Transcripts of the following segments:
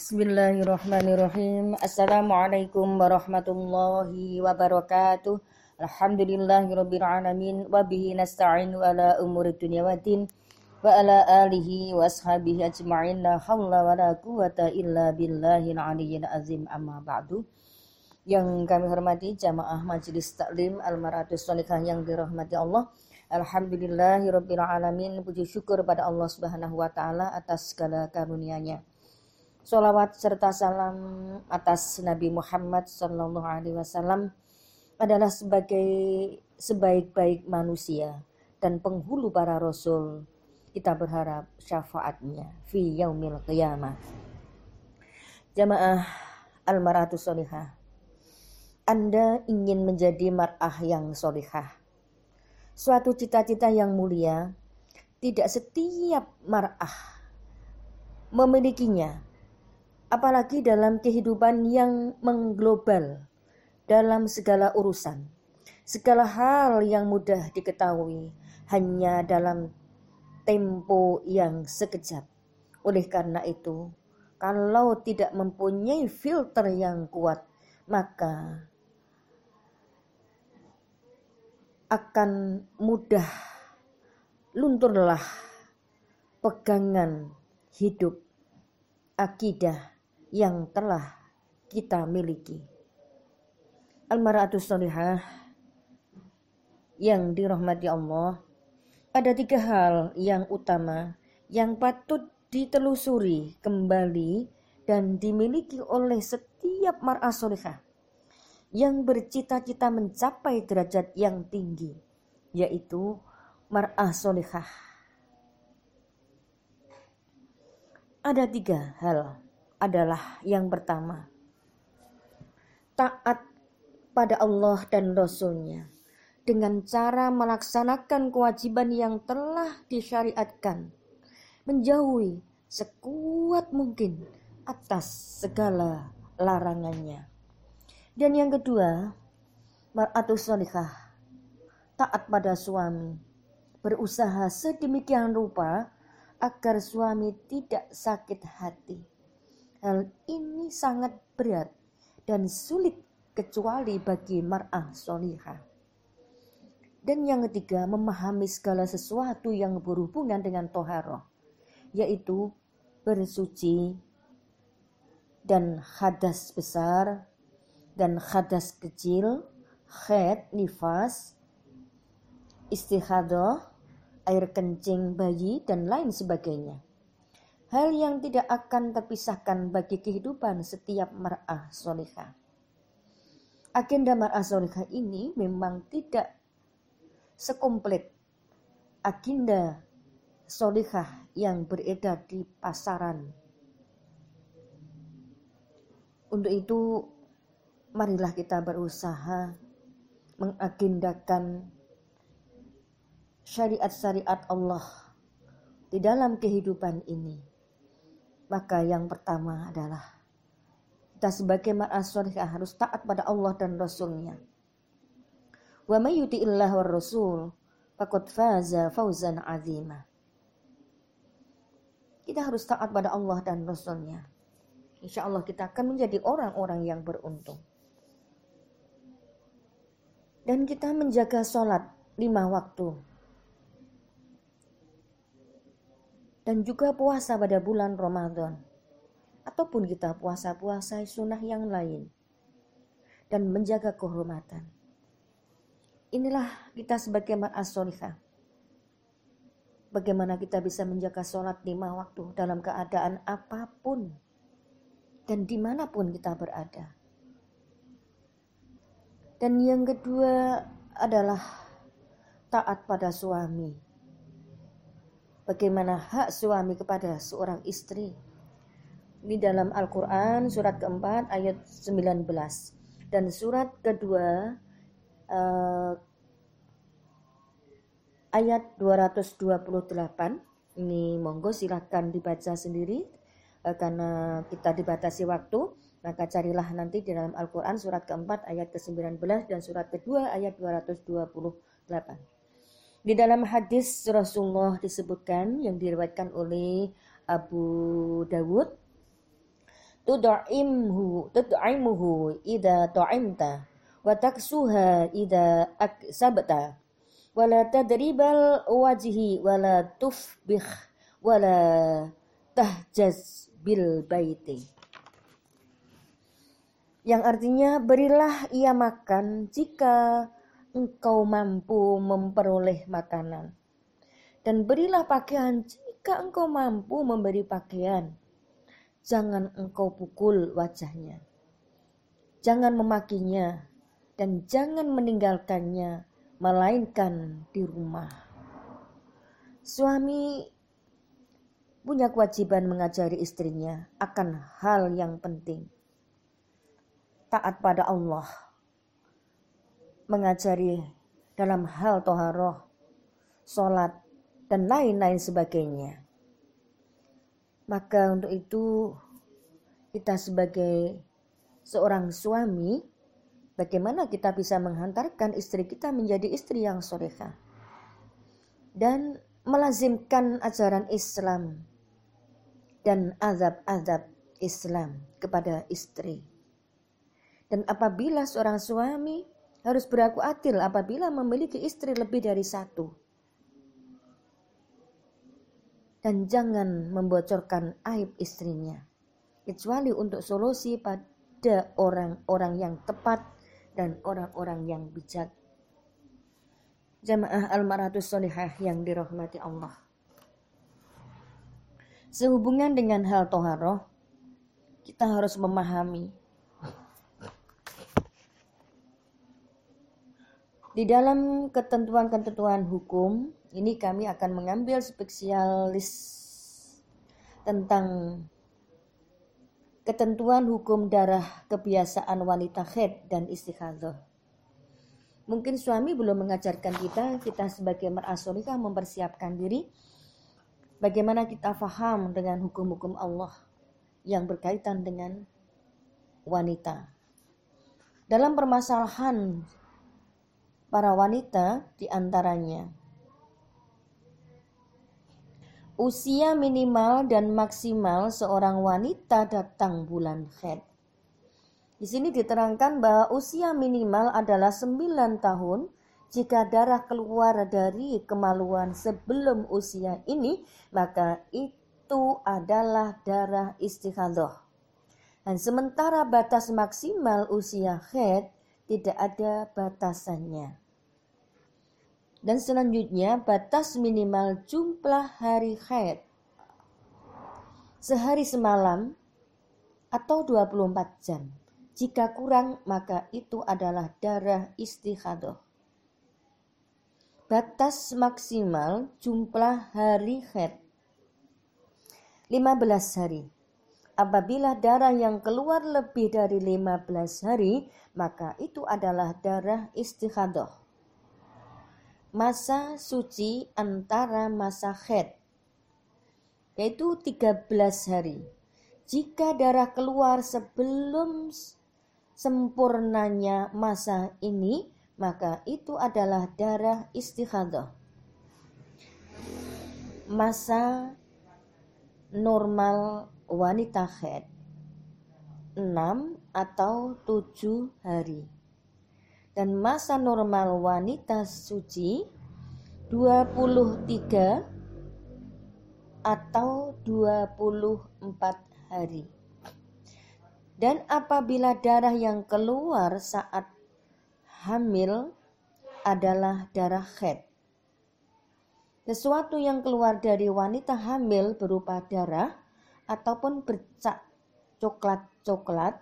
Bismillahirrahmanirrahim. Assalamualaikum warahmatullahi wabarakatuh. Alhamdulillahirabbil alamin wa bihi nasta'inu ala umuri dunya waddin wa ala alihi wa ashabihi ajma'in la haula wa la quwata illa billahil aliyyil azim amma ba'du. Yang kami hormati jamaah Majelis Taklim Al-Maratus Solikah yang dirahmati Allah. Alhamdulillahirabbil alamin. Puji syukur pada Allah Subhanahu wa taala atas segala karunia-Nya. Salawat serta salam atas Nabi Muhammad Sallallahu Alaihi Wasallam adalah sebagai sebaik-baik manusia dan penghulu para rasul. Kita berharap syafaatnya fi yaumil qiyamah. Jamaah al-maratu solihah. Anda ingin menjadi mar'ah yang solihah. Suatu cita-cita yang mulia, tidak setiap mar'ah memilikinya apalagi dalam kehidupan yang mengglobal dalam segala urusan. Segala hal yang mudah diketahui hanya dalam tempo yang sekejap. Oleh karena itu, kalau tidak mempunyai filter yang kuat, maka akan mudah lunturlah pegangan hidup, akidah, yang telah kita miliki. Al-mar'atus solihah yang dirahmati Allah ada tiga hal yang utama yang patut ditelusuri kembali dan dimiliki oleh setiap mar'ah solihah yang bercita-cita mencapai derajat yang tinggi yaitu mar'ah solihah ada tiga hal adalah yang pertama. Taat pada Allah dan Rasulnya dengan cara melaksanakan kewajiban yang telah disyariatkan. Menjauhi sekuat mungkin atas segala larangannya. Dan yang kedua, mar'atus solikah, taat pada suami, berusaha sedemikian rupa agar suami tidak sakit hati Hal ini sangat berat dan sulit kecuali bagi mar'ah solihah. Dan yang ketiga, memahami segala sesuatu yang berhubungan dengan toharoh, yaitu bersuci dan hadas besar dan hadas kecil, khed, nifas, istihadah, air kencing bayi, dan lain sebagainya hal yang tidak akan terpisahkan bagi kehidupan setiap mar'ah solihah. Agenda mar'ah solihah ini memang tidak sekomplit agenda solihah yang beredar di pasaran. Untuk itu, marilah kita berusaha mengagendakan syariat-syariat Allah di dalam kehidupan ini maka yang pertama adalah kita sebagai ma'asyarikah harus taat pada Allah dan Rasulnya. Wa may yuti'illah wa rasul faqad faza fawzan azima. Kita harus taat pada Allah dan Rasulnya. Insya Allah kita akan menjadi orang-orang yang beruntung. Dan kita menjaga sholat lima waktu dan juga puasa pada bulan Ramadan ataupun kita puasa-puasa sunnah yang lain dan menjaga kehormatan. Inilah kita sebagai ma'as Bagaimana kita bisa menjaga sholat lima waktu dalam keadaan apa pun dan di mana pun kita berada. Dan yang kedua adalah taat pada suami bagaimana hak suami kepada seorang istri. Di dalam Al-Quran surat keempat ayat 19 dan surat kedua uh, ayat 228 ini monggo silahkan dibaca sendiri uh, karena kita dibatasi waktu maka carilah nanti di dalam Al-Quran surat keempat ayat ke-19 dan surat kedua ayat 228. Di dalam hadis Rasulullah disebutkan yang diriwayatkan oleh Abu Dawud tud'imhu tud'imuhu idza ta'imta wa taksuha idza aksabta wala tadribal wajhi wala tufbih wala tahjaz bil baiti. Yang artinya berilah ia makan jika engkau mampu memperoleh makanan dan berilah pakaian jika engkau mampu memberi pakaian jangan engkau pukul wajahnya jangan memakinya dan jangan meninggalkannya melainkan di rumah. Suami punya kewajiban mengajari istrinya akan hal yang penting. Taat pada Allah. Mengajari dalam hal toharoh, sholat, dan lain-lain sebagainya. Maka untuk itu kita sebagai seorang suami Bagaimana kita bisa menghantarkan istri kita menjadi istri yang soleha dan melazimkan ajaran Islam dan azab-azab Islam kepada istri. Dan apabila seorang suami harus berlaku adil apabila memiliki istri lebih dari satu. Dan jangan membocorkan aib istrinya. Kecuali untuk solusi pada orang-orang yang tepat dan orang-orang yang bijak. Jamaah al-maratus solihah yang dirahmati Allah. Sehubungan dengan hal toharoh, kita harus memahami Di dalam ketentuan-ketentuan hukum, ini kami akan mengambil spesialis tentang ketentuan hukum darah kebiasaan wanita head dan istikhadah. Mungkin suami belum mengajarkan kita, kita sebagai merasulika mempersiapkan diri bagaimana kita faham dengan hukum-hukum Allah yang berkaitan dengan wanita. Dalam permasalahan para wanita di antaranya usia minimal dan maksimal seorang wanita datang bulan haid. Di sini diterangkan bahwa usia minimal adalah 9 tahun jika darah keluar dari kemaluan sebelum usia ini, maka itu adalah darah istihadah. Dan sementara batas maksimal usia haid tidak ada batasannya. Dan selanjutnya batas minimal jumlah hari haid. Sehari semalam atau 24 jam. Jika kurang maka itu adalah darah istihadah. Batas maksimal jumlah hari haid 15 hari. Apabila darah yang keluar lebih dari 15 hari, maka itu adalah darah istihadah masa suci antara masa haid yaitu 13 hari. Jika darah keluar sebelum sempurnanya masa ini, maka itu adalah darah istihadah. Masa normal wanita haid 6 atau 7 hari dan masa normal wanita suci 23 atau 24 hari. Dan apabila darah yang keluar saat hamil adalah darah haid. Sesuatu yang keluar dari wanita hamil berupa darah ataupun bercak coklat-coklat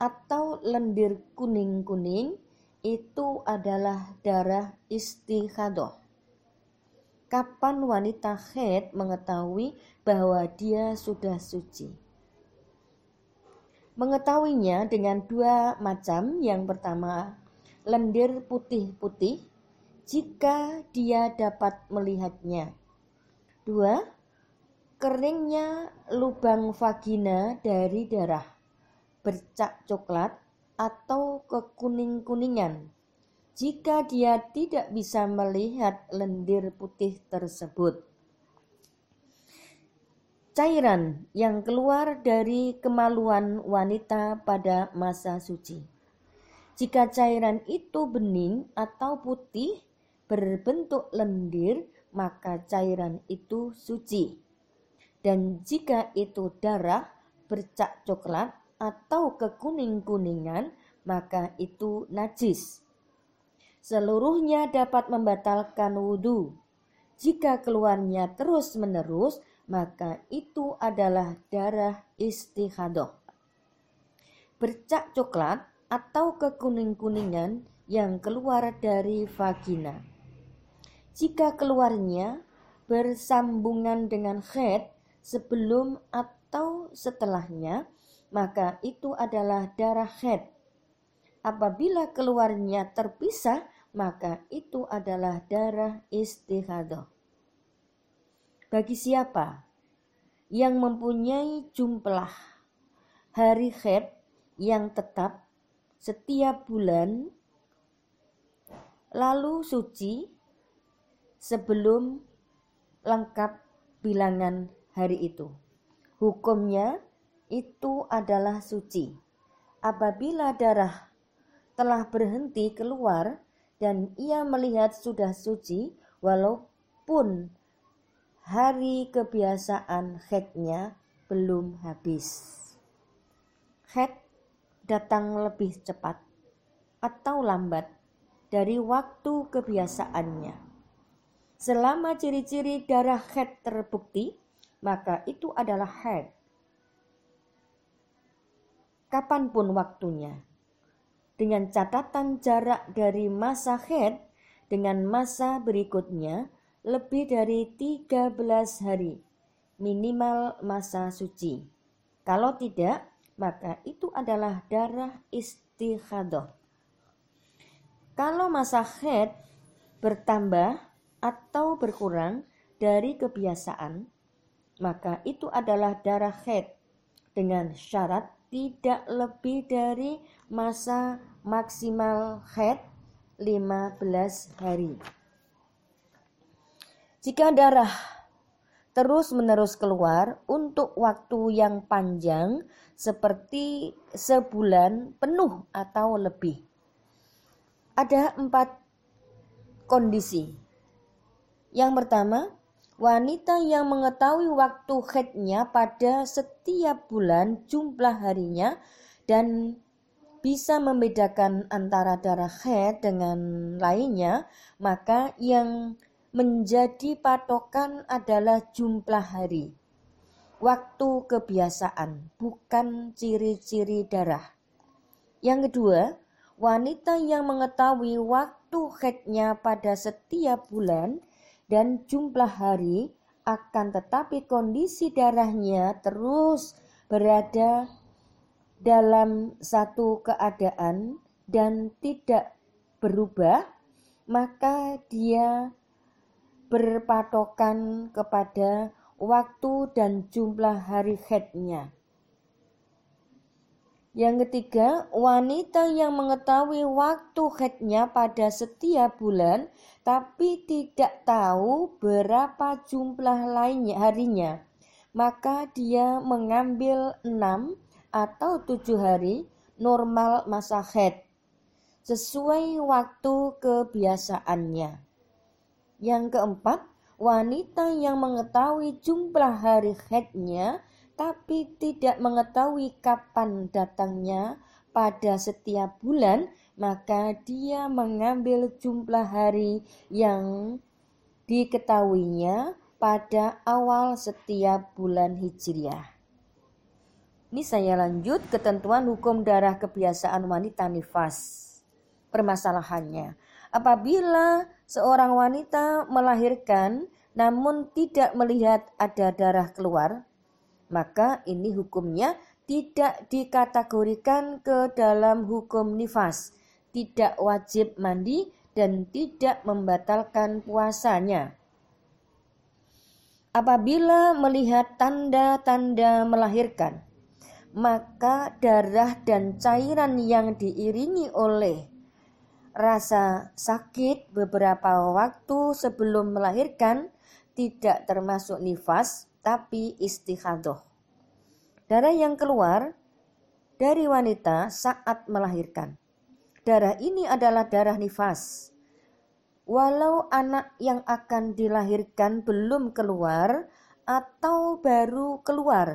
atau lendir kuning-kuning itu adalah darah istihadah. Kapan wanita haid mengetahui bahwa dia sudah suci? Mengetahuinya dengan dua macam. Yang pertama, lendir putih-putih jika dia dapat melihatnya. Dua, keringnya lubang vagina dari darah, bercak coklat atau kekuning-kuningan jika dia tidak bisa melihat lendir putih tersebut. cairan yang keluar dari kemaluan wanita pada masa suci. Jika cairan itu bening atau putih berbentuk lendir, maka cairan itu suci. Dan jika itu darah bercak coklat atau kekuning-kuningan, maka itu najis. Seluruhnya dapat membatalkan wudhu. Jika keluarnya terus-menerus, maka itu adalah darah istihadah. Bercak coklat atau kekuning-kuningan yang keluar dari vagina. Jika keluarnya bersambungan dengan head sebelum atau setelahnya, maka itu adalah darah head Apabila keluarnya terpisah, maka itu adalah darah istihadah. Bagi siapa yang mempunyai jumlah hari haid yang tetap setiap bulan lalu suci sebelum lengkap bilangan hari itu. Hukumnya itu adalah suci. Apabila darah telah berhenti keluar dan ia melihat sudah suci walaupun hari kebiasaan headnya belum habis. Head datang lebih cepat atau lambat dari waktu kebiasaannya. Selama ciri-ciri darah head terbukti, maka itu adalah head. Kapan pun waktunya dengan catatan jarak dari masa head dengan masa berikutnya lebih dari 13 hari minimal masa suci. Kalau tidak, maka itu adalah darah istihadah. Kalau masa head bertambah atau berkurang dari kebiasaan, maka itu adalah darah head dengan syarat tidak lebih dari masa maksimal head 15 hari. Jika darah terus-menerus keluar untuk waktu yang panjang seperti sebulan penuh atau lebih. Ada empat kondisi. Yang pertama, Wanita yang mengetahui waktu haidnya pada setiap bulan jumlah harinya dan bisa membedakan antara darah haid dengan lainnya, maka yang menjadi patokan adalah jumlah hari. Waktu kebiasaan, bukan ciri-ciri darah. Yang kedua, wanita yang mengetahui waktu haidnya pada setiap bulan dan jumlah hari akan tetapi kondisi darahnya terus berada dalam satu keadaan dan tidak berubah, maka dia berpatokan kepada waktu dan jumlah hari haidnya. Yang ketiga, wanita yang mengetahui waktu haidnya pada setiap bulan tapi tidak tahu berapa jumlah lainnya harinya, maka dia mengambil enam atau tujuh hari normal masa haid sesuai waktu kebiasaannya. Yang keempat, wanita yang mengetahui jumlah hari haidnya tapi tidak mengetahui kapan datangnya pada setiap bulan, maka dia mengambil jumlah hari yang diketahuinya pada awal setiap bulan Hijriah. Ini saya lanjut ketentuan hukum darah kebiasaan wanita nifas. Permasalahannya, apabila seorang wanita melahirkan namun tidak melihat ada darah keluar, maka ini hukumnya tidak dikategorikan ke dalam hukum nifas, tidak wajib mandi dan tidak membatalkan puasanya. Apabila melihat tanda-tanda melahirkan, maka darah dan cairan yang diiringi oleh rasa sakit beberapa waktu sebelum melahirkan tidak termasuk nifas tapi istikhadoh. Darah yang keluar dari wanita saat melahirkan. Darah ini adalah darah nifas. Walau anak yang akan dilahirkan belum keluar atau baru keluar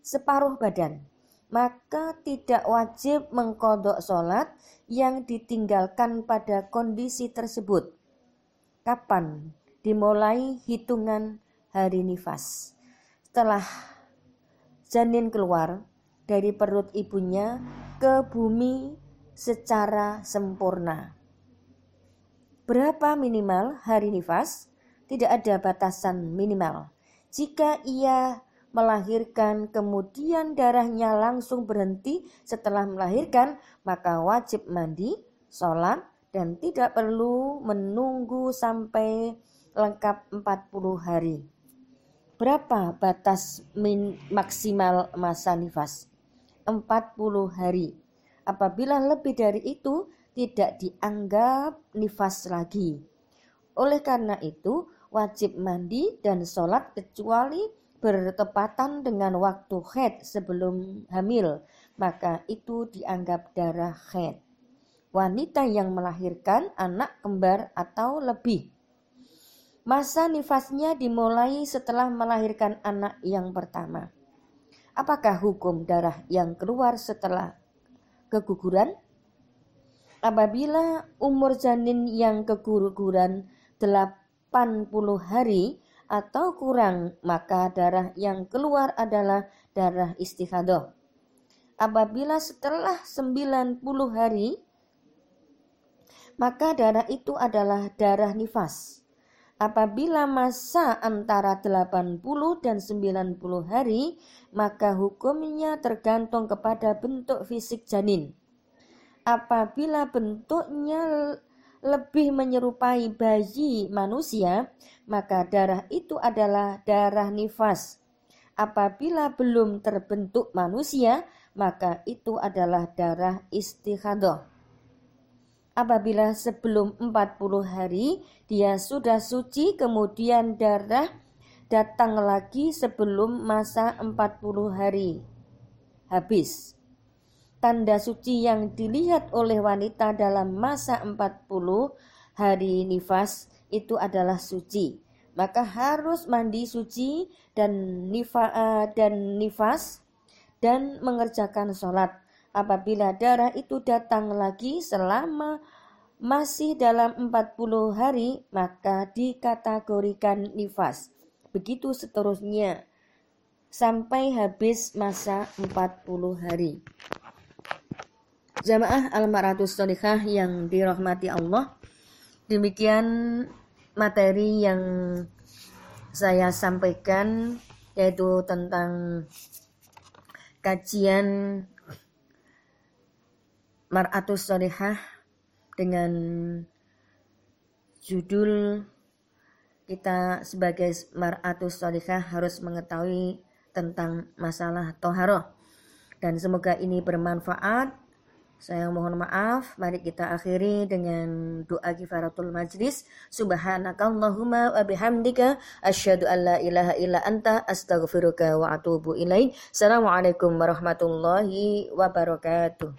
separuh badan, maka tidak wajib mengkodok sholat yang ditinggalkan pada kondisi tersebut. Kapan dimulai hitungan hari nifas? Setelah janin keluar dari perut ibunya ke bumi secara sempurna. Berapa minimal hari nifas? Tidak ada batasan minimal. Jika ia melahirkan kemudian darahnya langsung berhenti setelah melahirkan, maka wajib mandi, sholat, dan tidak perlu menunggu sampai lengkap 40 hari. Berapa batas min, maksimal masa nifas? 40 hari. Apabila lebih dari itu, tidak dianggap nifas lagi. Oleh karena itu, wajib mandi dan sholat kecuali bertepatan dengan waktu haid sebelum hamil, maka itu dianggap darah haid. Wanita yang melahirkan anak kembar atau lebih. Masa nifasnya dimulai setelah melahirkan anak yang pertama. Apakah hukum darah yang keluar setelah keguguran. Apabila umur janin yang keguguran 80 hari atau kurang, maka darah yang keluar adalah darah istihadah. Apabila setelah 90 hari, maka darah itu adalah darah nifas. Apabila masa antara 80 dan 90 hari, maka hukumnya tergantung kepada bentuk fisik janin. Apabila bentuknya lebih menyerupai bayi manusia, maka darah itu adalah darah nifas. Apabila belum terbentuk manusia, maka itu adalah darah istihadah apabila sebelum 40 hari dia sudah suci kemudian darah datang lagi sebelum masa 40 hari habis. Tanda suci yang dilihat oleh wanita dalam masa 40 hari nifas itu adalah suci. Maka harus mandi suci dan uh, dan nifas dan mengerjakan sholat apabila darah itu datang lagi selama masih dalam 40 hari maka dikategorikan nifas. Begitu seterusnya sampai habis masa 40 hari. Jamaah Al-Maratus Solikah yang dirahmati Allah. Demikian materi yang saya sampaikan yaitu tentang kajian Mar'atus Solihah dengan judul kita sebagai Mar'atus Solihah harus mengetahui tentang masalah toharoh. Dan semoga ini bermanfaat. Saya mohon maaf. Mari kita akhiri dengan doa kifaratul majlis. Subhanakallahumma wa bihamdika. Asyhadu an la ilaha illa anta. Astaghfiruka wa atubu ilaik. Assalamualaikum warahmatullahi wabarakatuh